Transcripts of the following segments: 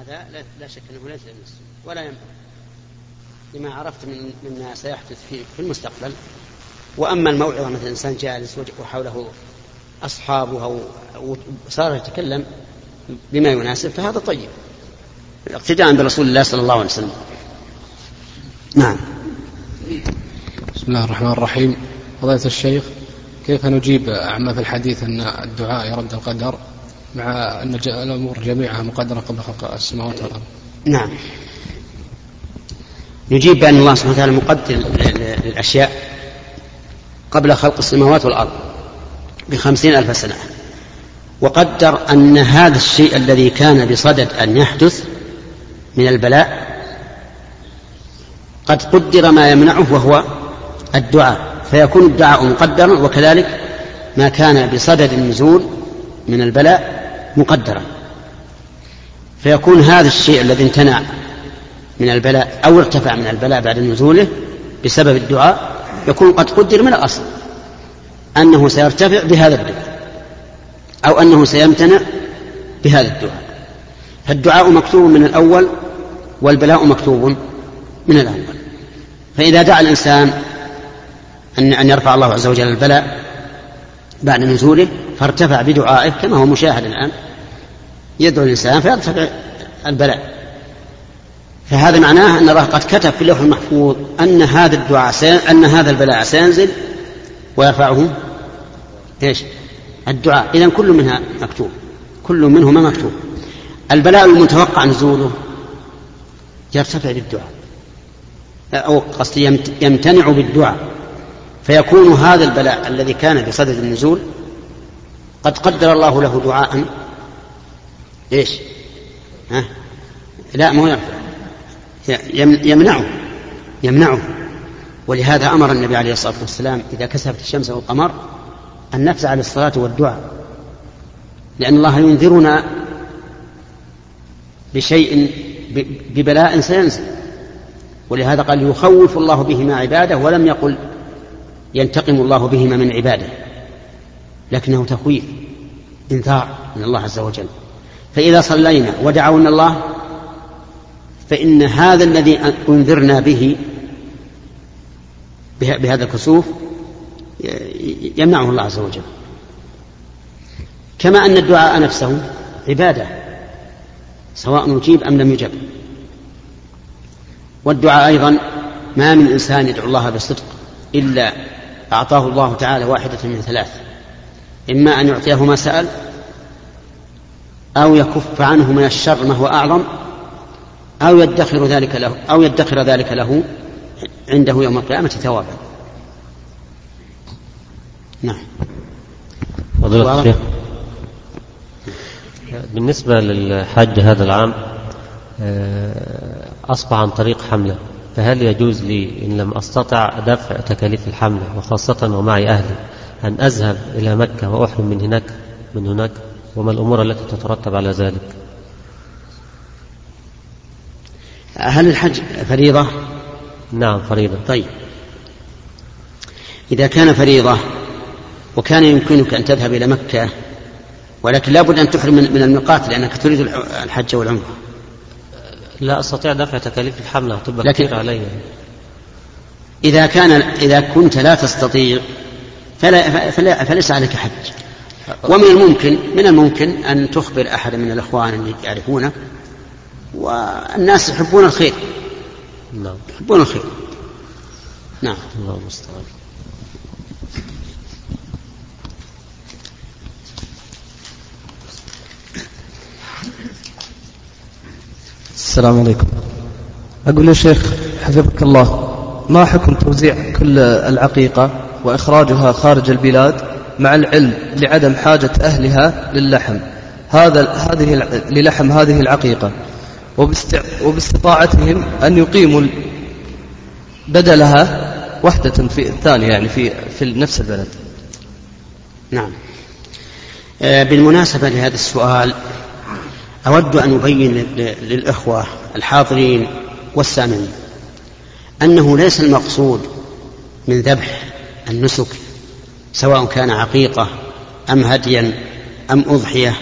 هذا لا شك أنه ليس السنة ولا ينبغي. لما عرفت من مما سيحدث في في المستقبل. وأما الموعظة مثلا إنسان جالس وحوله أصحابه أو صار يتكلم بما يناسب فهذا طيب. اقتداء برسول الله صلى الله عليه وسلم. نعم. بسم الله الرحمن الرحيم. فضيلة الشيخ كيف نجيب عما في الحديث أن الدعاء يرد القدر؟ مع أن الأمور جميعها مقدرة قبل خلق السماوات والأرض. نعم. نجيب بأن الله سبحانه وتعالى مقدر للأشياء قبل خلق السماوات والأرض بخمسين ألف سنة. وقدر أن هذا الشيء الذي كان بصدد أن يحدث من البلاء قد قدر ما يمنعه وهو الدعاء. فيكون الدعاء مقدرا وكذلك ما كان بصدد النزول من البلاء مقدرا فيكون هذا الشيء الذي امتنع من البلاء أو ارتفع من البلاء بعد نزوله بسبب الدعاء يكون قد قدر من الأصل. أنه سيرتفع بهذا الدعاء أو أنه سيمتنع بهذا الدعاء. فالدعاء مكتوب من الأول والبلاء مكتوب من الأول. فإذا دعا الإنسان أن أن يرفع الله عز وجل البلاء بعد نزوله فارتفع بدعائه كما هو مشاهد الآن. يدعو الإنسان فيرتفع البلاء. فهذا معناه أن الله قد كتب في اللوح المحفوظ أن هذا الدعاء أن هذا البلاء سينزل ويرفعه إيش؟ الدعاء. إذا كل منها مكتوب. كل منهما مكتوب. البلاء المتوقع نزوله يرتفع بالدعاء. أو قصدي يمتنع بالدعاء. فيكون هذا البلاء الذي كان بصدد النزول قد قدر الله له دعاء إيش؟ ها؟ لا مو يرفع يمنعه يمنعه. ولهذا أمر النبي عليه الصلاة والسلام إذا كسفت الشمس والقمر أن نفزع للصلاه والدعاء لأن الله ينذرنا بشيء ببلاء سينزل. ولهذا قال يخوف الله بهما عباده ولم يقل ينتقم الله بهما من عباده. لكنه تخويف انذار من الله عز وجل. فإذا صلينا ودعونا الله فإن هذا الذي أنذرنا به بهذا الكسوف يمنعه الله عز وجل. كما أن الدعاء نفسه عبادة سواء أجيب أم لم يجب. والدعاء أيضا ما من إنسان يدعو الله بصدق إلا أعطاه الله تعالى واحدة من ثلاث إما أن يعطيه ما سأل أو يكف عنه من الشر ما هو أعظم أو يدخر ذلك له أو يدخر ذلك له عنده يوم القيامة ثوابا. نعم. فضيلة الشيخ بالنسبة للحج هذا العام آه، أصبح عن طريق حملة فهل يجوز لي إن لم أستطع دفع تكاليف الحملة وخاصة ومعي أهلي أن أذهب إلى مكة وأحرم من هناك من هناك؟ وما الأمور التي تترتب على ذلك؟ هل الحج فريضة؟ نعم فريضة. طيب. إذا كان فريضة وكان يمكنك أن تذهب إلى مكة ولكن لابد أن تحرم من الميقات لأنك تريد الحج والعمرة. لا أستطيع دفع تكاليف الحملة تبقى كثير علي؟ إذا كان إذا كنت لا تستطيع فلا, فلا فليس عليك حج. ومن الممكن من الممكن أن تخبر أحد من الإخوان اللي يعرفونك والناس يحبون الخير. نعم. يحبون الخير. نعم. الله المستعان. السلام عليكم. أقول يا شيخ حفظك الله ما حكم توزيع كل العقيقة وإخراجها خارج البلاد؟ مع العلم لعدم حاجة أهلها للحم هذا هذه للحم هذه العقيقة وباستطاعتهم أن يقيموا بدلها وحدة في ثانية يعني في في نفس البلد. نعم. آه، بالمناسبة لهذا السؤال أود أن أبين للإخوة الحاضرين والسامعين أنه ليس المقصود من ذبح النسك سواء كان عقيقة أم هديا أم أضحية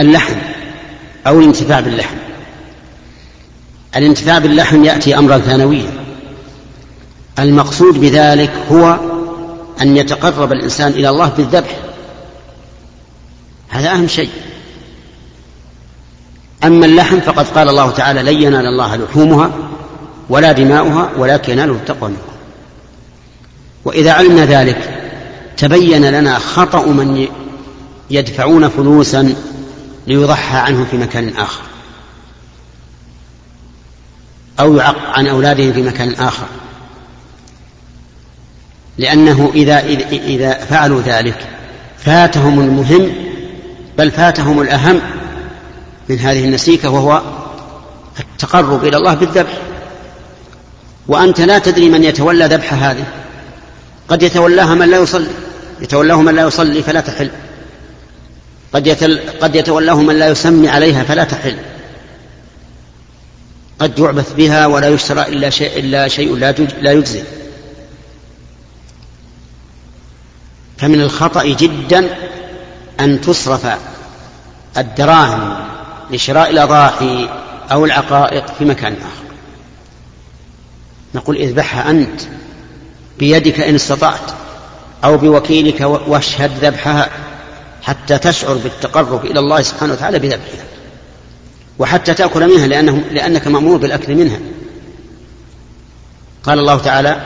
اللحم أو الانتفاع باللحم. الانتفاع باللحم يأتي أمرا ثانويا. المقصود بذلك هو أن يتقرب الإنسان إلى الله بالذبح. هذا أهم شيء. أما اللحم فقد قال الله تعالى لن ينال الله لحومها ولا دماؤها ولكن يناله التقوى منكم. وإذا علمنا ذلك تبين لنا خطأ من يدفعون فلوسا ليضحى عنه في مكان آخر أو يعق عن أولادهم في مكان آخر. لأنه إذا إذا فعلوا ذلك فاتهم المهم بل فاتهم الأهم من هذه النسيكة وهو التقرب إلى الله بالذبح. وأنت لا تدري من يتولى ذبح هذه. قد يتولاها من لا يصلي. يتولاه من لا يصلي فلا تحل. قد, يتل قد يتولاه من لا يسمي عليها فلا تحل. قد يعبث بها ولا يشترى إلا شيء, إلا شيء لا, لا يجزي. فمن الخطأ جدا أن تصرف الدراهم لشراء الأضاحي أو العقائق في مكان آخر. نقول اذبحها أنت. بيدك إن استطعت أو بوكيلك واشهد ذبحها حتى تشعر بالتقرب إلى الله سبحانه وتعالى بذبحها. وحتى تأكل منها لأنه لأنك مأمور بالأكل منها. قال الله تعالى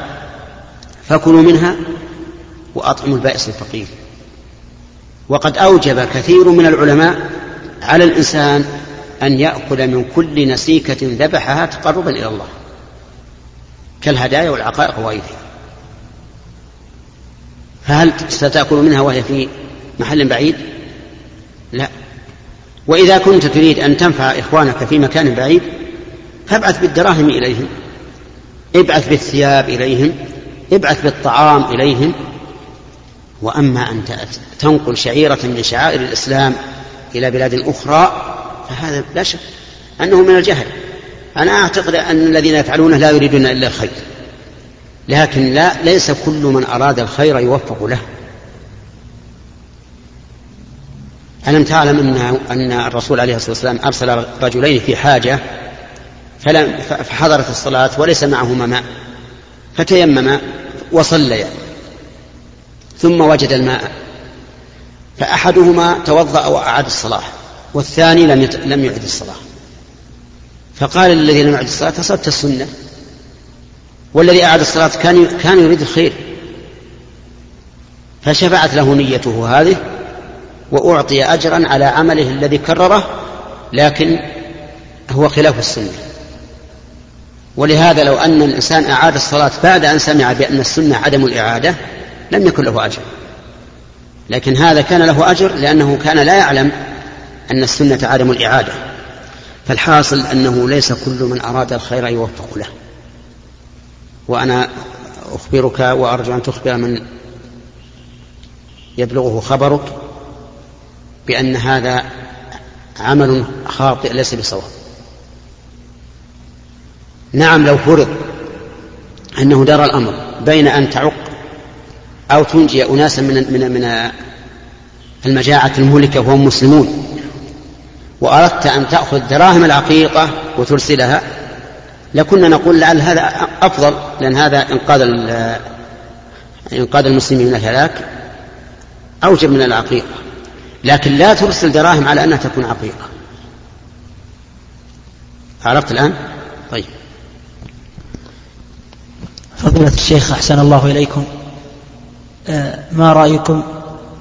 فكلوا منها وأطعموا البائس الفقير. وقد أوجب كثير من العلماء على الإنسان أن يأكل من كل نسيكة ذبحها تقربا إلى الله كالهدايا والعقائق وغيرها. فهل ستأكل منها وهي في محل بعيد؟ لا. وإذا كنت تريد أن تنفع إخوانك في مكان بعيد فابعث بالدراهم إليهم. ابعث بالثياب إليهم. ابعث بالطعام إليهم. وأما أن تنقل شعيرة من شعائر الإسلام إلى بلاد أخرى فهذا لا شك أنه من الجهل. أنا أعتقد أن الذين يفعلونه لا يريدون إلا الخير. لكن لا ليس كل من أراد الخير يوفق له. ألم تعلم أن أن الرسول عليه الصلاة والسلام أرسل رجلين في حاجة فلم فحضرت الصلاة وليس معهما ماء فتيمما وصليا ثم وجد الماء فأحدهما توضأ وأعاد الصلاة والثاني لم لم يعد الصلاة. فقال الذي لم يعد الصلاة أصبت السنة؟ والذي أعاد الصلاة كان كان يريد الخير. فشفعت له نيته هذه وأعطي أجرا على عمله الذي كرره لكن هو خلاف السنة. ولهذا لو أن الإنسان أعاد الصلاة بعد أن سمع بأن السنة عدم الإعادة لم يكن له أجر. لكن هذا كان له أجر لأنه كان لا يعلم أن السنة عدم الإعادة. فالحاصل أنه ليس كل من أراد الخير يوفق له. وأنا أخبرك وأرجو أن تخبر من يبلغه خبرك بأن هذا عمل خاطئ ليس بصواب. نعم لو فرض أنه دار الأمر بين أن تعق أو تنجي أناسا من من من المجاعة المهلكة وهم مسلمون وأردت أن تأخذ دراهم العقيقة وترسلها لكنا نقول لعل هذا أفضل لأن هذا إنقاذ إنقاذ المسلمين من الهلاك أوجب من العقيقة. لكن لا ترسل دراهم على أنها تكون عقيقة. عرفت الآن؟ طيب. فضيلة الشيخ أحسن الله إليكم. آه، ما رأيكم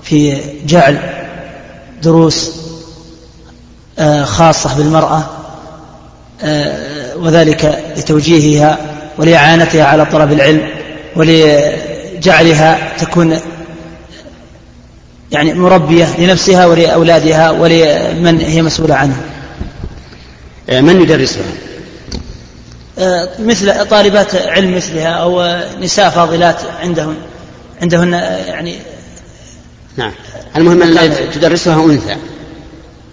في جعل دروس آه، خاصة بالمرأة وذلك لتوجيهها ولإعانتها على طلب العلم ولجعلها تكون يعني مربية لنفسها ولأولادها ولمن هي مسؤولة عنه من يدرسها؟ مثل طالبات علم مثلها أو نساء فاضلات عندهن. عندهن يعني نعم. المهم أن تدرسها أنثى.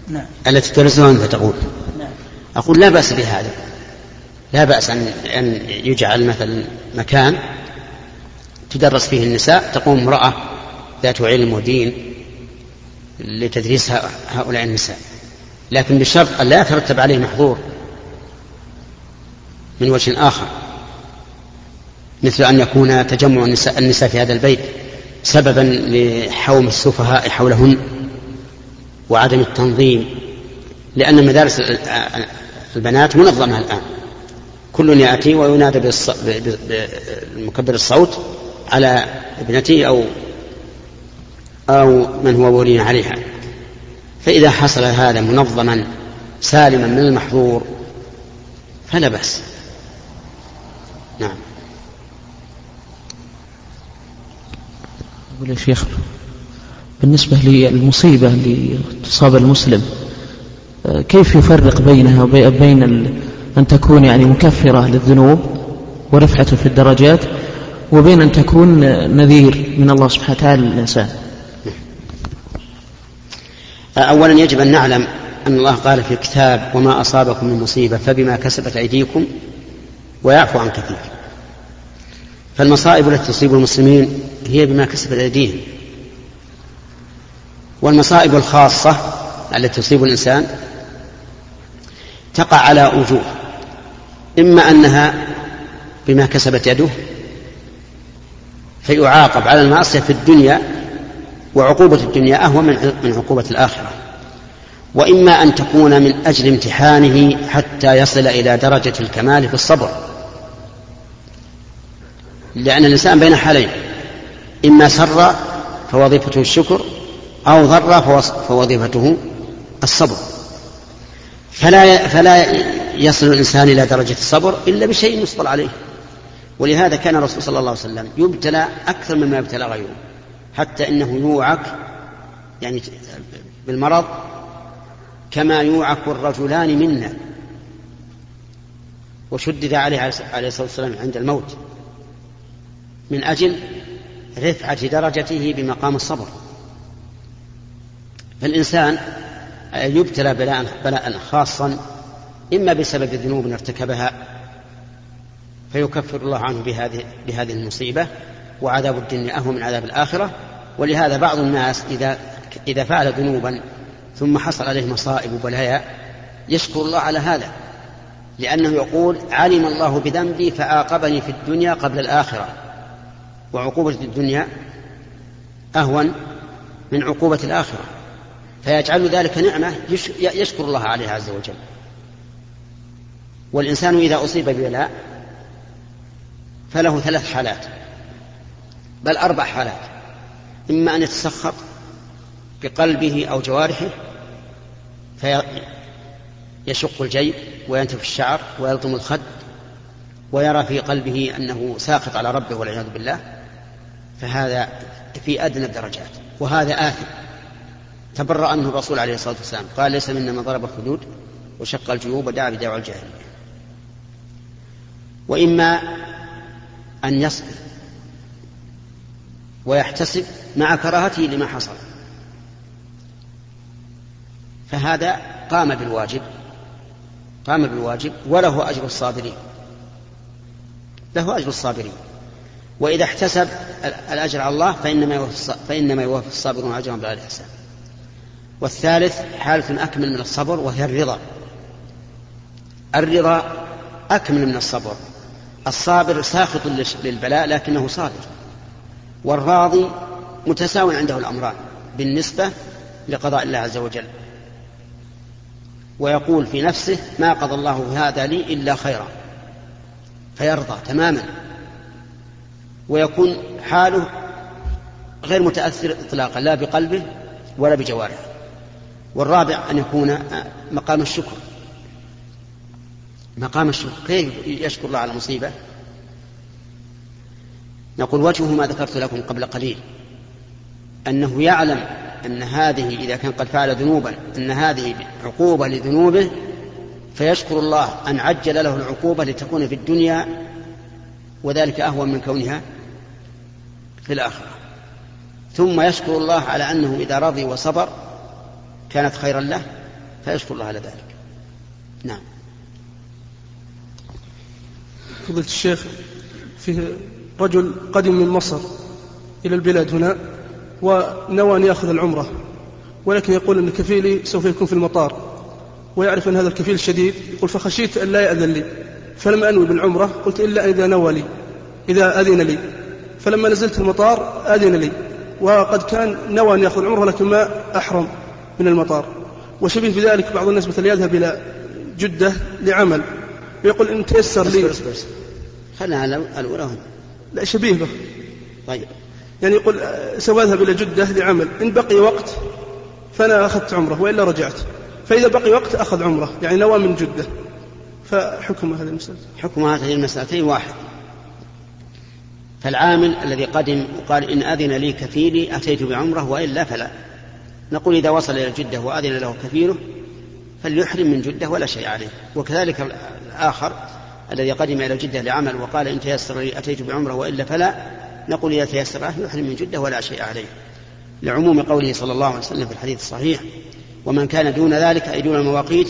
نعم. التي تدرسها أنثى تقول. نعم أقول لا بأس بهذا. لا بأس أن أن يجعل مثلا مكان تدرس فيه النساء تقوم امرأة ذات علم ودين لتدريس هؤلاء النساء. لكن بشرط أن لا يترتب عليه محظور من وجه آخر مثل أن يكون تجمع النساء, النساء في هذا البيت سببا لحوم السفهاء حولهن وعدم التنظيم لأن مدارس البنات منظمة الآن. كل يأتي وينادى بمكبر الصوت على ابنته أو أو من هو ولي عليها. فإذا حصل هذا منظما سالما من المحظور فلا بأس. نعم. أقول يا شيخ بالنسبة للمصيبة اللي تصاب المسلم كيف يفرق بينها وبين أن تكون يعني مكفرة للذنوب ورفعة في الدرجات وبين أن تكون نذير من الله سبحانه وتعالى للإنسان؟ أولا يجب أن نعلم أن الله قال في الكتاب وما أصابكم من مصيبة فبما كسبت أيديكم ويعفو عن كثير. فالمصائب التي تصيب المسلمين هي بما كسبت أيديهم. والمصائب الخاصة التي تصيب الإنسان تقع على وجوه. إما أنها بما كسبت يده فيعاقب على المعصية في الدنيا وعقوبة الدنيا أهون من عقوبة الآخرة. وإما أن تكون من أجل امتحانه حتى يصل إلى درجة الكمال في الصبر. لأن الإنسان بين حالين إما سر فوظيفته الشكر أو ضر فوظيفته الصبر. فلا فلا يصل الإنسان إلى درجة الصبر إلا بشيء يصبر عليه. ولهذا كان الرسول صلى الله عليه وسلم يبتلى أكثر مما يبتلى غيره. حتى إنه يوعك يعني بالمرض كما يوعك الرجلان منا. وشدد عليه عليه الصلاة والسلام عند الموت. من أجل رفعة درجته بمقام الصبر. فالإنسان يبتلى بلاء, بلاء خاصا إما بسبب ذنوب ارتكبها فيكفر الله عنه بهذه بهذه المصيبة وعذاب الدنيا أهون من عذاب الآخرة. ولهذا بعض الناس إذا إذا فعل ذنوبا ثم حصل عليه مصائب وبلايا يشكر الله على هذا لأنه يقول علم الله بذنبي فعاقبني في الدنيا قبل الآخرة وعقوبة الدنيا أهون من عقوبة الآخرة. فيجعل ذلك نعمة يشكر الله عليها عز وجل. والإنسان إذا أصيب ببلاء فله ثلاث حالات بل أربع حالات. إما أن يتسخط بقلبه أو جوارحه فيشق الجيب وينتف الشعر ويلطم الخد ويرى في قلبه أنه ساخط على ربه والعياذ بالله فهذا في أدنى الدرجات وهذا آثم. تبرأ منه الرسول عليه الصلاة والسلام. قال ليس منا من ضرب الخدود وشق الجيوب ودعا بدعوى الجاهلية. وإما أن يصبر ويحتسب مع كراهته لما حصل. فهذا قام بالواجب قام بالواجب وله أجر الصابرين. له أجر الصابرين. وإذا احتسب الأجر على الله فإنما يوفي فإنما الصابرون أجرهم بغير حساب والثالث حالة أكمل من الصبر وهي الرضا. الرضا أكمل من الصبر. الصابر ساخط للبلاء لكنه صابر. والراضي متساو عنده الأمران بالنسبة لقضاء الله عز وجل. ويقول في نفسه ما قضى الله هذا لي إلا خيرا. فيرضى تماما. ويكون حاله غير متأثر إطلاقا لا بقلبه ولا بجوارحه. والرابع أن يكون مقام الشكر. مقام الشكر. كيف يشكر الله على مصيبة نقول وجهه ما ذكرت لكم قبل قليل. أنه يعلم أن هذه إذا كان قد فعل ذنوبا أن هذه عقوبة لذنوبه فيشكر الله أن عجل له العقوبة لتكون في الدنيا وذلك أهون من كونها في الآخرة. ثم يشكر الله على أنه إذا رضي وصبر كانت خيرا له فيشكر الله على ذلك. نعم. فضيلة الشيخ فيه رجل قدم من مصر إلى البلاد هنا ونوى أن يأخذ العمرة ولكن يقول أن كفيلي سوف يكون في المطار ويعرف أن هذا الكفيل شديد يقول فخشيت أن لا يأذن لي فلم أنوي بالعمرة قلت إلا إذا نوى لي إذا أذن لي. فلما نزلت المطار أذن لي وقد كان نوى أن يأخذ العمرة لكن ما أحرم. من المطار. وشبيه بذلك بعض الناس مثلا يذهب إلى جدة لعمل ويقول إن تيسر لي. خلنا على الأولى هنا. لا شبيه به طيب. يعني يقول سأذهب إلى جدة لعمل إن بقي وقت فأنا أخذت عمرة وإلا رجعت. فإذا بقي وقت أخذ عمرة يعني نوى من جدة. فحكم هذه المسألة. حكم هذه المسألتين واحد. فالعامل الذي قدم وقال إن أذن لي كفيلي أتيت بعمرة وإلا فلا. نقول إذا وصل إلى جدة وأذن له كفيله فليحرم من جدة ولا شيء عليه. وكذلك الآخر الذي قدم إلى جدة لعمل وقال إن تيسر لي أتيت بعمرة وإلا فلا نقول إذا تيسر له يحرم من جدة ولا شيء عليه. لعموم قوله صلى الله عليه وسلم في الحديث الصحيح ومن كان دون ذلك أي دون المواقيت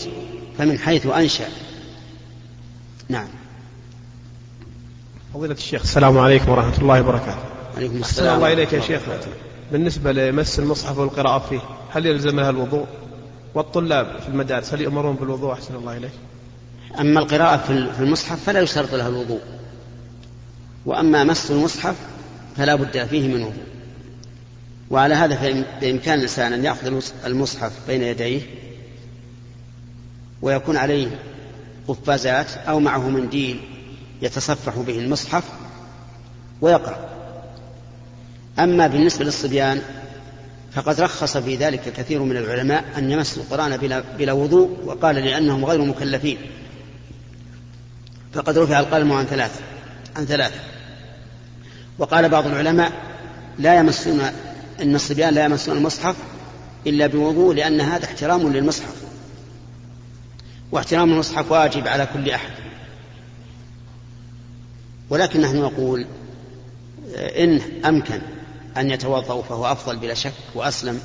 فمن حيث أنشأ. نعم. فضيلة الشيخ السلام عليكم ورحمة الله وبركاته. عليكم أحسن السلام الله إليك يا شيخ. بالنسبة لمس المصحف والقراءة فيه هل يلزم لها الوضوء؟ والطلاب في المدارس هل يؤمرون بالوضوء؟ أحسن الله إليك. أما القراءة في المصحف فلا يشترط لها الوضوء. وأما مس المصحف فلا بد فيه من وضوء. وعلى هذا بإمكان الإنسان أن يأخذ المصحف بين يديه ويكون عليه قفازات أو معه منديل يتصفح به المصحف ويقرأ. أما بالنسبة للصبيان فقد رخص في ذلك كثير من العلماء أن يمسوا القرآن بلا, بلا وضوء وقال لأنهم غير مكلفين. فقد رفع القلم عن ثلاثة عن ثلاثة وقال بعض العلماء لا يمسون أن الصبيان لا يمسون المصحف إلا بوضوء لأن هذا احترام للمصحف. واحترام المصحف واجب على كل أحد. ولكن نحن نقول إن أمكن أن يتوضأوا فهو أفضل بلا شك وأسلم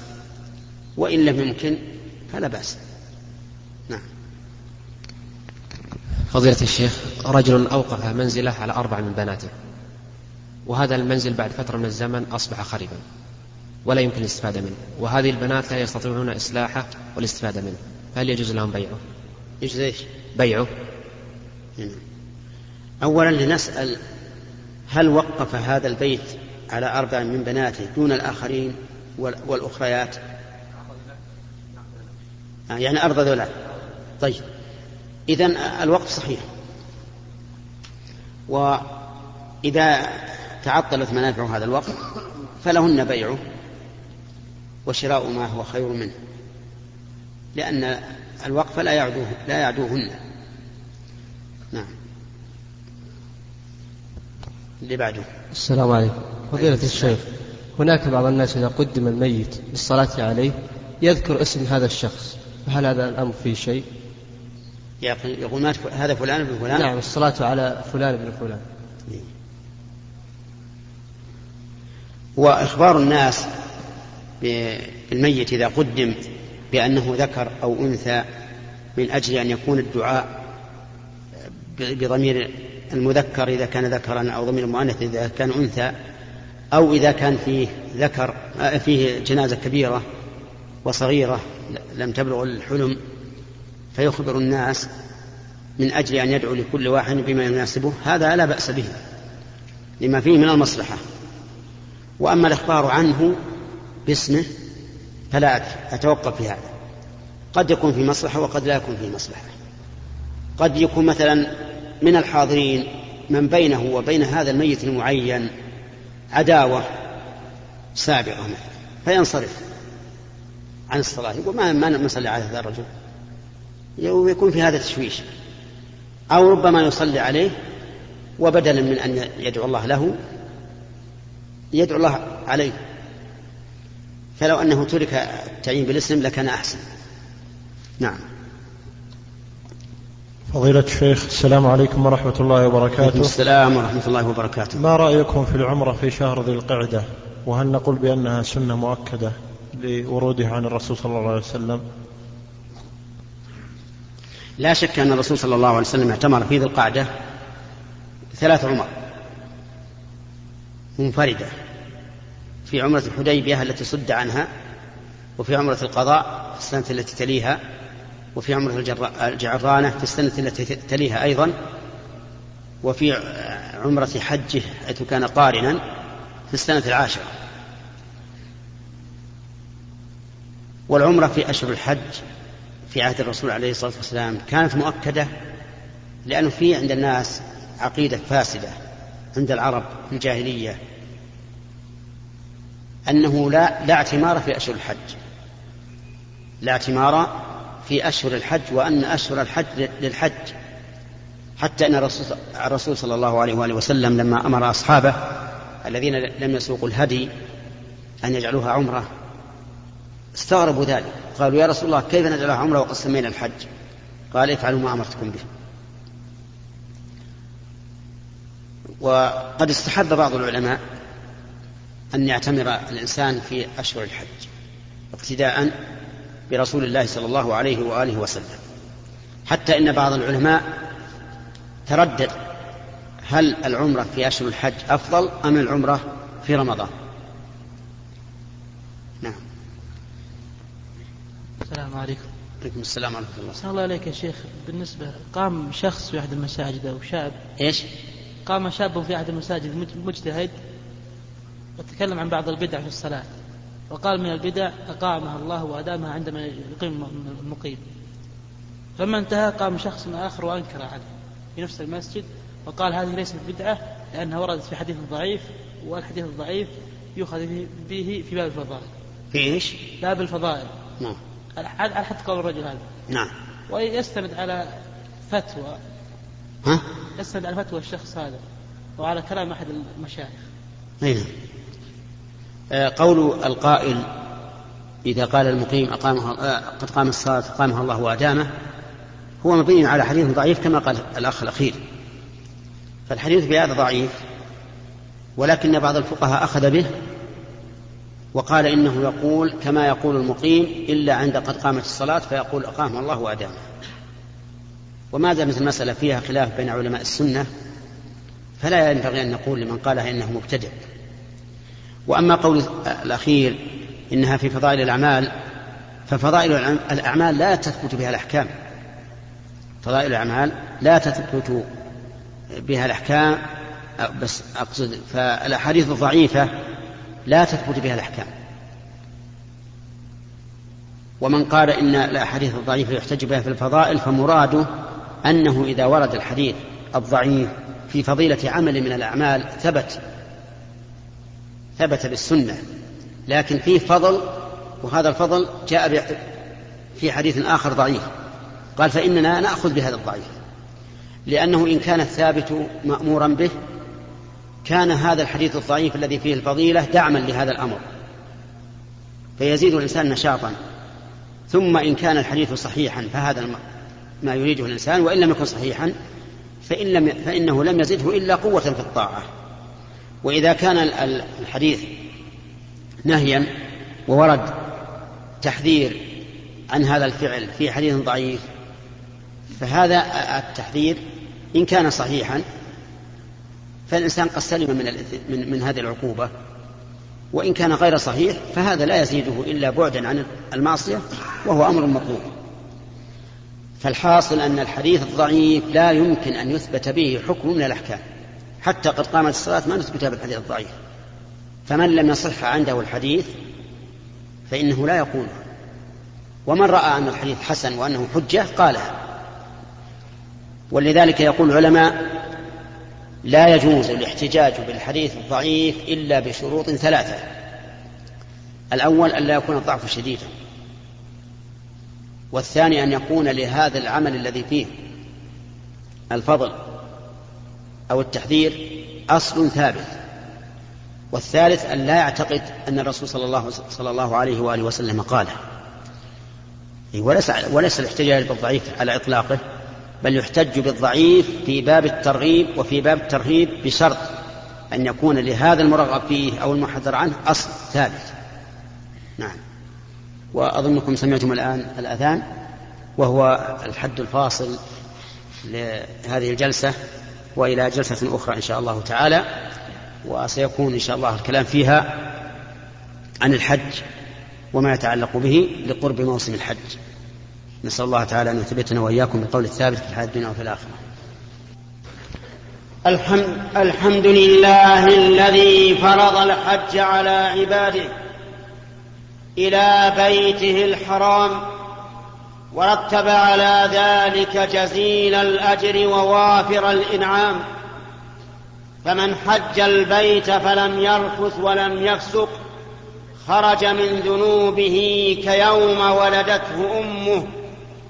وإن لم يمكن فلا بأس نعم فضيلة الشيخ رجل أوقف منزله على أربع من بناته وهذا المنزل بعد فترة من الزمن أصبح خربا ولا يمكن الاستفادة منه وهذه البنات لا يستطيعون إصلاحه والاستفادة منه فهل يجوز لهم بيعه يجوز إيش؟ بيعه نعم. أولا لنسأل هل وقف هذا البيت على أربع من بناته دون الآخرين والأخريات. آه، يعني أرض ذولا. طيب. إذا الوقف صحيح. وإذا تعطلت منافع هذا الوقف فلهن بيعه وشراء ما هو خير منه. لأن الوقف لا يعدوه لا يعدوهن. نعم. اللي بعده. السلام عليكم. فضيلة الشيخ هناك بعض الناس إذا قدم الميت للصلاة عليه يذكر اسم هذا الشخص فهل هذا الأمر فيه شيء؟ يقول مات هذا فلان بن فلان نعم الصلاة على فلان بن فلان وإخبار الناس بالميت إذا قدم بأنه ذكر أو أنثى من أجل أن يكون الدعاء بضمير المذكر إذا كان ذكرا أو ضمير المؤنث إذا كان أنثى أو إذا كان فيه ذكر فيه جنازة كبيرة وصغيرة لم تبلغ الحلم فيخبر الناس من أجل أن يدعو لكل واحد بما يناسبه هذا لا بأس به لما فيه من المصلحة. وأما الإخبار عنه باسمه فلا أتوقف في هذا. قد يكون في مصلحة وقد لا يكون في مصلحة. قد يكون مثلا من الحاضرين من بينه وبين هذا الميت المعين عداوة سابقة فينصرف عن الصلاة. يقول ما ما نصلي على هذا الرجل؟ ويكون في هذا تشويش أو ربما يصلي عليه وبدلا من أن يدعو الله له يدعو الله عليه. فلو أنه ترك التعيين بالاسم لكان أحسن. نعم. فضيلة الشيخ السلام عليكم ورحمة الله وبركاته. السلام ورحمة الله وبركاته. ما رأيكم في العمرة في شهر ذي القعدة؟ وهل نقول بأنها سنة مؤكدة لورودها عن الرسول صلى الله عليه وسلم؟ لا شك أن الرسول صلى الله عليه وسلم اعتمر في ذي القعدة ثلاث عمر منفردة. في عمرة الحديبية التي صد عنها وفي عمرة القضاء السنة التي تليها. وفي عمرة الجعرانة في السنة التي تليها أيضا وفي عمرة حجه حيث كان قارنا في السنة العاشرة. والعمرة في أشهر الحج في عهد الرسول عليه الصلاة والسلام كانت مؤكدة لأنه في عند الناس عقيدة فاسدة عند العرب في الجاهلية أنه لا لا اعتمار في أشهر الحج. لا اعتمار في أشهر الحج وأن أشهر الحج للحج. حتى أن الرسول صلى الله عليه وآله وسلم لما أمر أصحابه الذين لم يسوقوا الهدي أن يجعلوها عمرة استغربوا ذلك. قالوا يا رسول الله كيف نجعلها عمرة وقد سمينا الحج؟ قال افعلوا ما أمرتكم به. وقد استحب بعض العلماء أن يعتمر الإنسان في أشهر الحج اقتداء برسول الله صلى الله عليه وآله وسلم. حتى إن بعض العلماء تردد هل العمرة في أشهر الحج أفضل أم العمرة في رمضان. نعم. السلام عليكم. عليكم السلام ورحمة الله. أحسن الله عليك يا شيخ. بالنسبة قام شخص في أحد المساجد أو شاب؟ إيش؟ قام شاب في أحد المساجد مج- مجتهد؟ وتكلم عن بعض البدع في الصلاة. وقال من البدع أقامها الله وأدامها عندما يقيم المقيم. لما انتهى قام شخص آخر وأنكر عليه في نفس المسجد وقال هذه ليست بدعة لأنها وردت في حديث ضعيف والحديث الضعيف يؤخذ به في باب الفضائل. في إيش؟ باب الفضائل. نعم. على حد قول الرجل هذا. نعم. ويستند على فتوى. ها؟ يستند على فتوى الشخص هذا وعلى كلام أحد المشايخ. أي نعم. قول القائل إذا قال المقيم أقامها آه، قد قام الصلاة أقامها الله وأدامه هو مبني على حديث ضعيف كما قال الأخ الأخير. فالحديث بهذا ضعيف ولكن بعض الفقهاء أخذ به وقال إنه يقول كما يقول المقيم إلا عند قد قامت الصلاة فيقول أقامها الله وأدامه. وما دامت المسألة فيها خلاف بين علماء السنة؟ فلا ينبغي أن نقول لمن قالها إنه مبتدع. وأما قول الأخير إنها في فضائل الأعمال ففضائل الأعمال لا تثبت بها الأحكام. فضائل الأعمال لا تثبت بها الأحكام بس أقصد فالأحاديث الضعيفة لا تثبت بها الأحكام. ومن قال إن الأحاديث الضعيفة يحتج بها في الفضائل فمراده أنه إذا ورد الحديث الضعيف في فضيلة عمل من الأعمال ثبت ثبت بالسنة لكن فيه فضل وهذا الفضل جاء في حديث آخر ضعيف. قال فإننا نأخذ بهذا الضعيف لأنه إن كان الثابت مأمورا به كان هذا الحديث الضعيف الذي فيه الفضيلة دعما لهذا الأمر فيزيد الإنسان نشاطا. ثم إن كان الحديث صحيحا فهذا ما يريده الإنسان وإن لم يكن صحيحا فإن لم فإنه لم يزده إلا قوة في الطاعة. وإذا كان الحديث نهيا وورد تحذير عن هذا الفعل في حديث ضعيف فهذا التحذير إن كان صحيحا فالإنسان قد سلم من, من, من هذه العقوبة وإن كان غير صحيح فهذا لا يزيده إلا بعدا عن المعصية وهو أمر مطلوب. فالحاصل أن الحديث الضعيف لا يمكن أن يثبت به حكم من الأحكام. حتى قد قامت الصلاة ما نثبتها بالحديث الضعيف. فمن لم يصح عنده الحديث فإنه لا يقوله ومن رأى أن الحديث حسن وأنه حجة قالها. ولذلك يقول العلماء لا يجوز الاحتجاج بالحديث الضعيف إلا بشروط ثلاثة. الأول أن لا يكون الضعف شديدا. والثاني أن يكون لهذا العمل الذي فيه الفضل. أو التحذير أصل ثابت. والثالث أن لا يعتقد أن الرسول صلى الله, صلى الله عليه وآله وسلم قاله. وليس, وليس الاحتجاج بالضعيف على إطلاقه بل يحتج بالضعيف في باب الترغيب وفي باب الترهيب بشرط أن يكون لهذا المرغب فيه أو المحذر عنه أصل ثابت. نعم. وأظنكم سمعتم الآن الأذان وهو الحد الفاصل لهذه الجلسة وإلى جلسة أخرى إن شاء الله تعالى وسيكون إن شاء الله الكلام فيها عن الحج وما يتعلق به لقرب موسم الحج. نسأل الله تعالى أن يثبتنا وإياكم بالقول الثابت في الحياة الدنيا وفي الآخرة. الحمد, الحمد لله الذي فرض الحج على عباده إلى بيته الحرام ورتب على ذلك جزيل الأجر ووافر الإنعام. فمن حج البيت فلم يرفث ولم يفسق خرج من ذنوبه كيوم ولدته أمه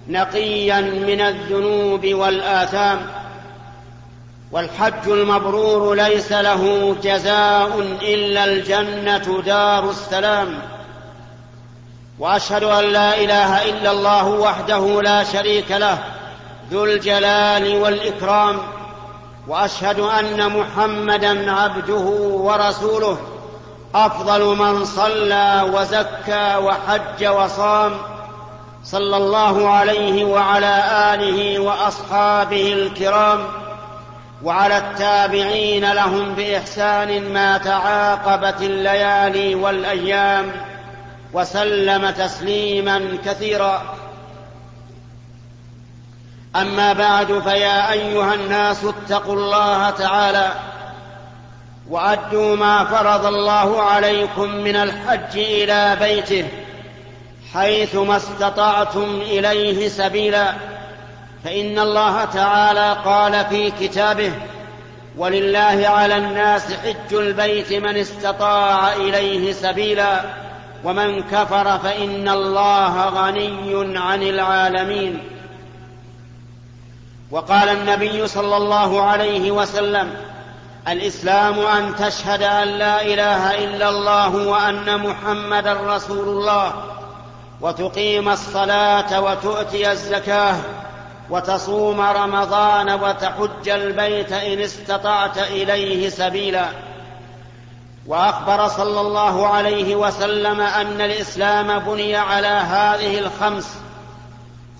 نقيا من الذنوب والآثام. والحج المبرور ليس له جزاء إلا الجنة دار السلام. وأشهد أن لا إله إلا الله وحده لا شريك له ذو الجلال والإكرام وأشهد أن محمدا عبده ورسوله أفضل من صلى وزكى وحج وصام صلى الله عليه وعلى آله وأصحابه الكرام وعلى التابعين لهم بإحسان ما تعاقبت الليالي والأيام. وسلم تسليما كثيرا. أما بعد فيا أيها الناس اتقوا الله تعالى وأدوا ما فرض الله عليكم من الحج إلى بيته حيثما استطعتم إليه سبيلا. فإن الله تعالى قال في كتابه ولله على الناس حج البيت من استطاع إليه سبيلا ومن كفر فإن الله غني عن العالمين. وقال النبي صلى الله عليه وسلم الإسلام أن تشهد أن لا إله إلا الله وأن محمدا رسول الله وتقيم الصلاة وتؤتي الزكاة وتصوم رمضان وتحج البيت إن استطعت إليه سبيلا. وأخبر صلى الله عليه وسلم أن الإسلام بني على هذه الخمس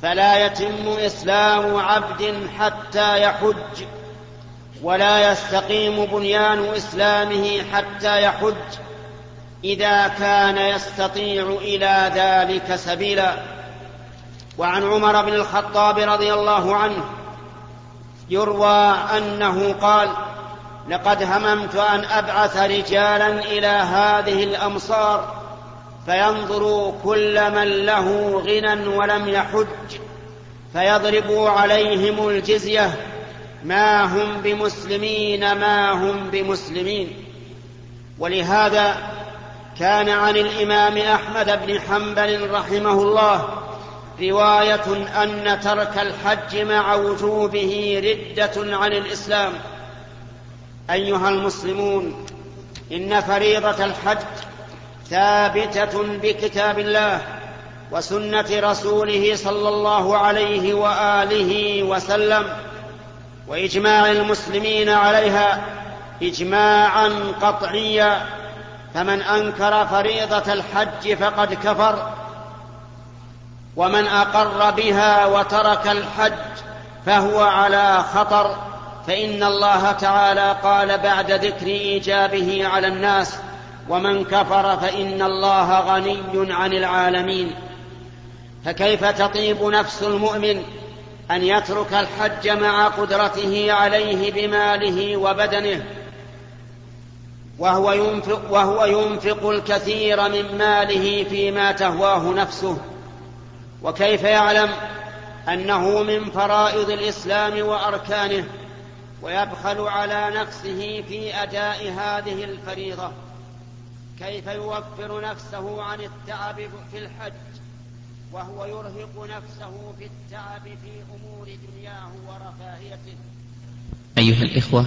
فلا يتم إسلام عبد حتى يحج ولا يستقيم بنيان إسلامه حتى يحج إذا كان يستطيع إلى ذلك سبيلا. وعن عمر بن الخطاب رضي الله عنه يروى أنه قال لقد هممت أن أبعث رجالا إلى هذه الأمصار فينظروا كل من له غنى ولم يحج فيضربوا عليهم الجزية ما هم بمسلمين ما هم بمسلمين. ولهذا كان عن الإمام أحمد بن حنبل رحمه الله رواية أن ترك الحج مع وجوبه ردة عن الإسلام. أيها المسلمون إن فريضة الحج ثابتة بكتاب الله وسنة رسوله صلى الله عليه وآله وسلم وإجماع المسلمين عليها اجماعا قطعيا فمن أنكر فريضة الحج فقد كفر ومن أقر بها وترك الحج فهو على خطر. فإن الله تعالى قال بعد ذكر إيجابه على الناس ومن كفر فإن الله غني عن العالمين. فكيف تطيب نفس المؤمن أن يترك الحج مع قدرته عليه بماله وبدنه؟ وهو ينفق, وهو ينفق الكثير من ماله فيما تهواه نفسه. وكيف يعلم أنه من فرائض الإسلام وأركانه؟ ويبخل على نفسه في أداء هذه الفريضة. كيف يوفر نفسه عن التعب في الحج؟ وهو يرهق نفسه في التعب في أمور دنياه ورفاهيته. أيها الإخوة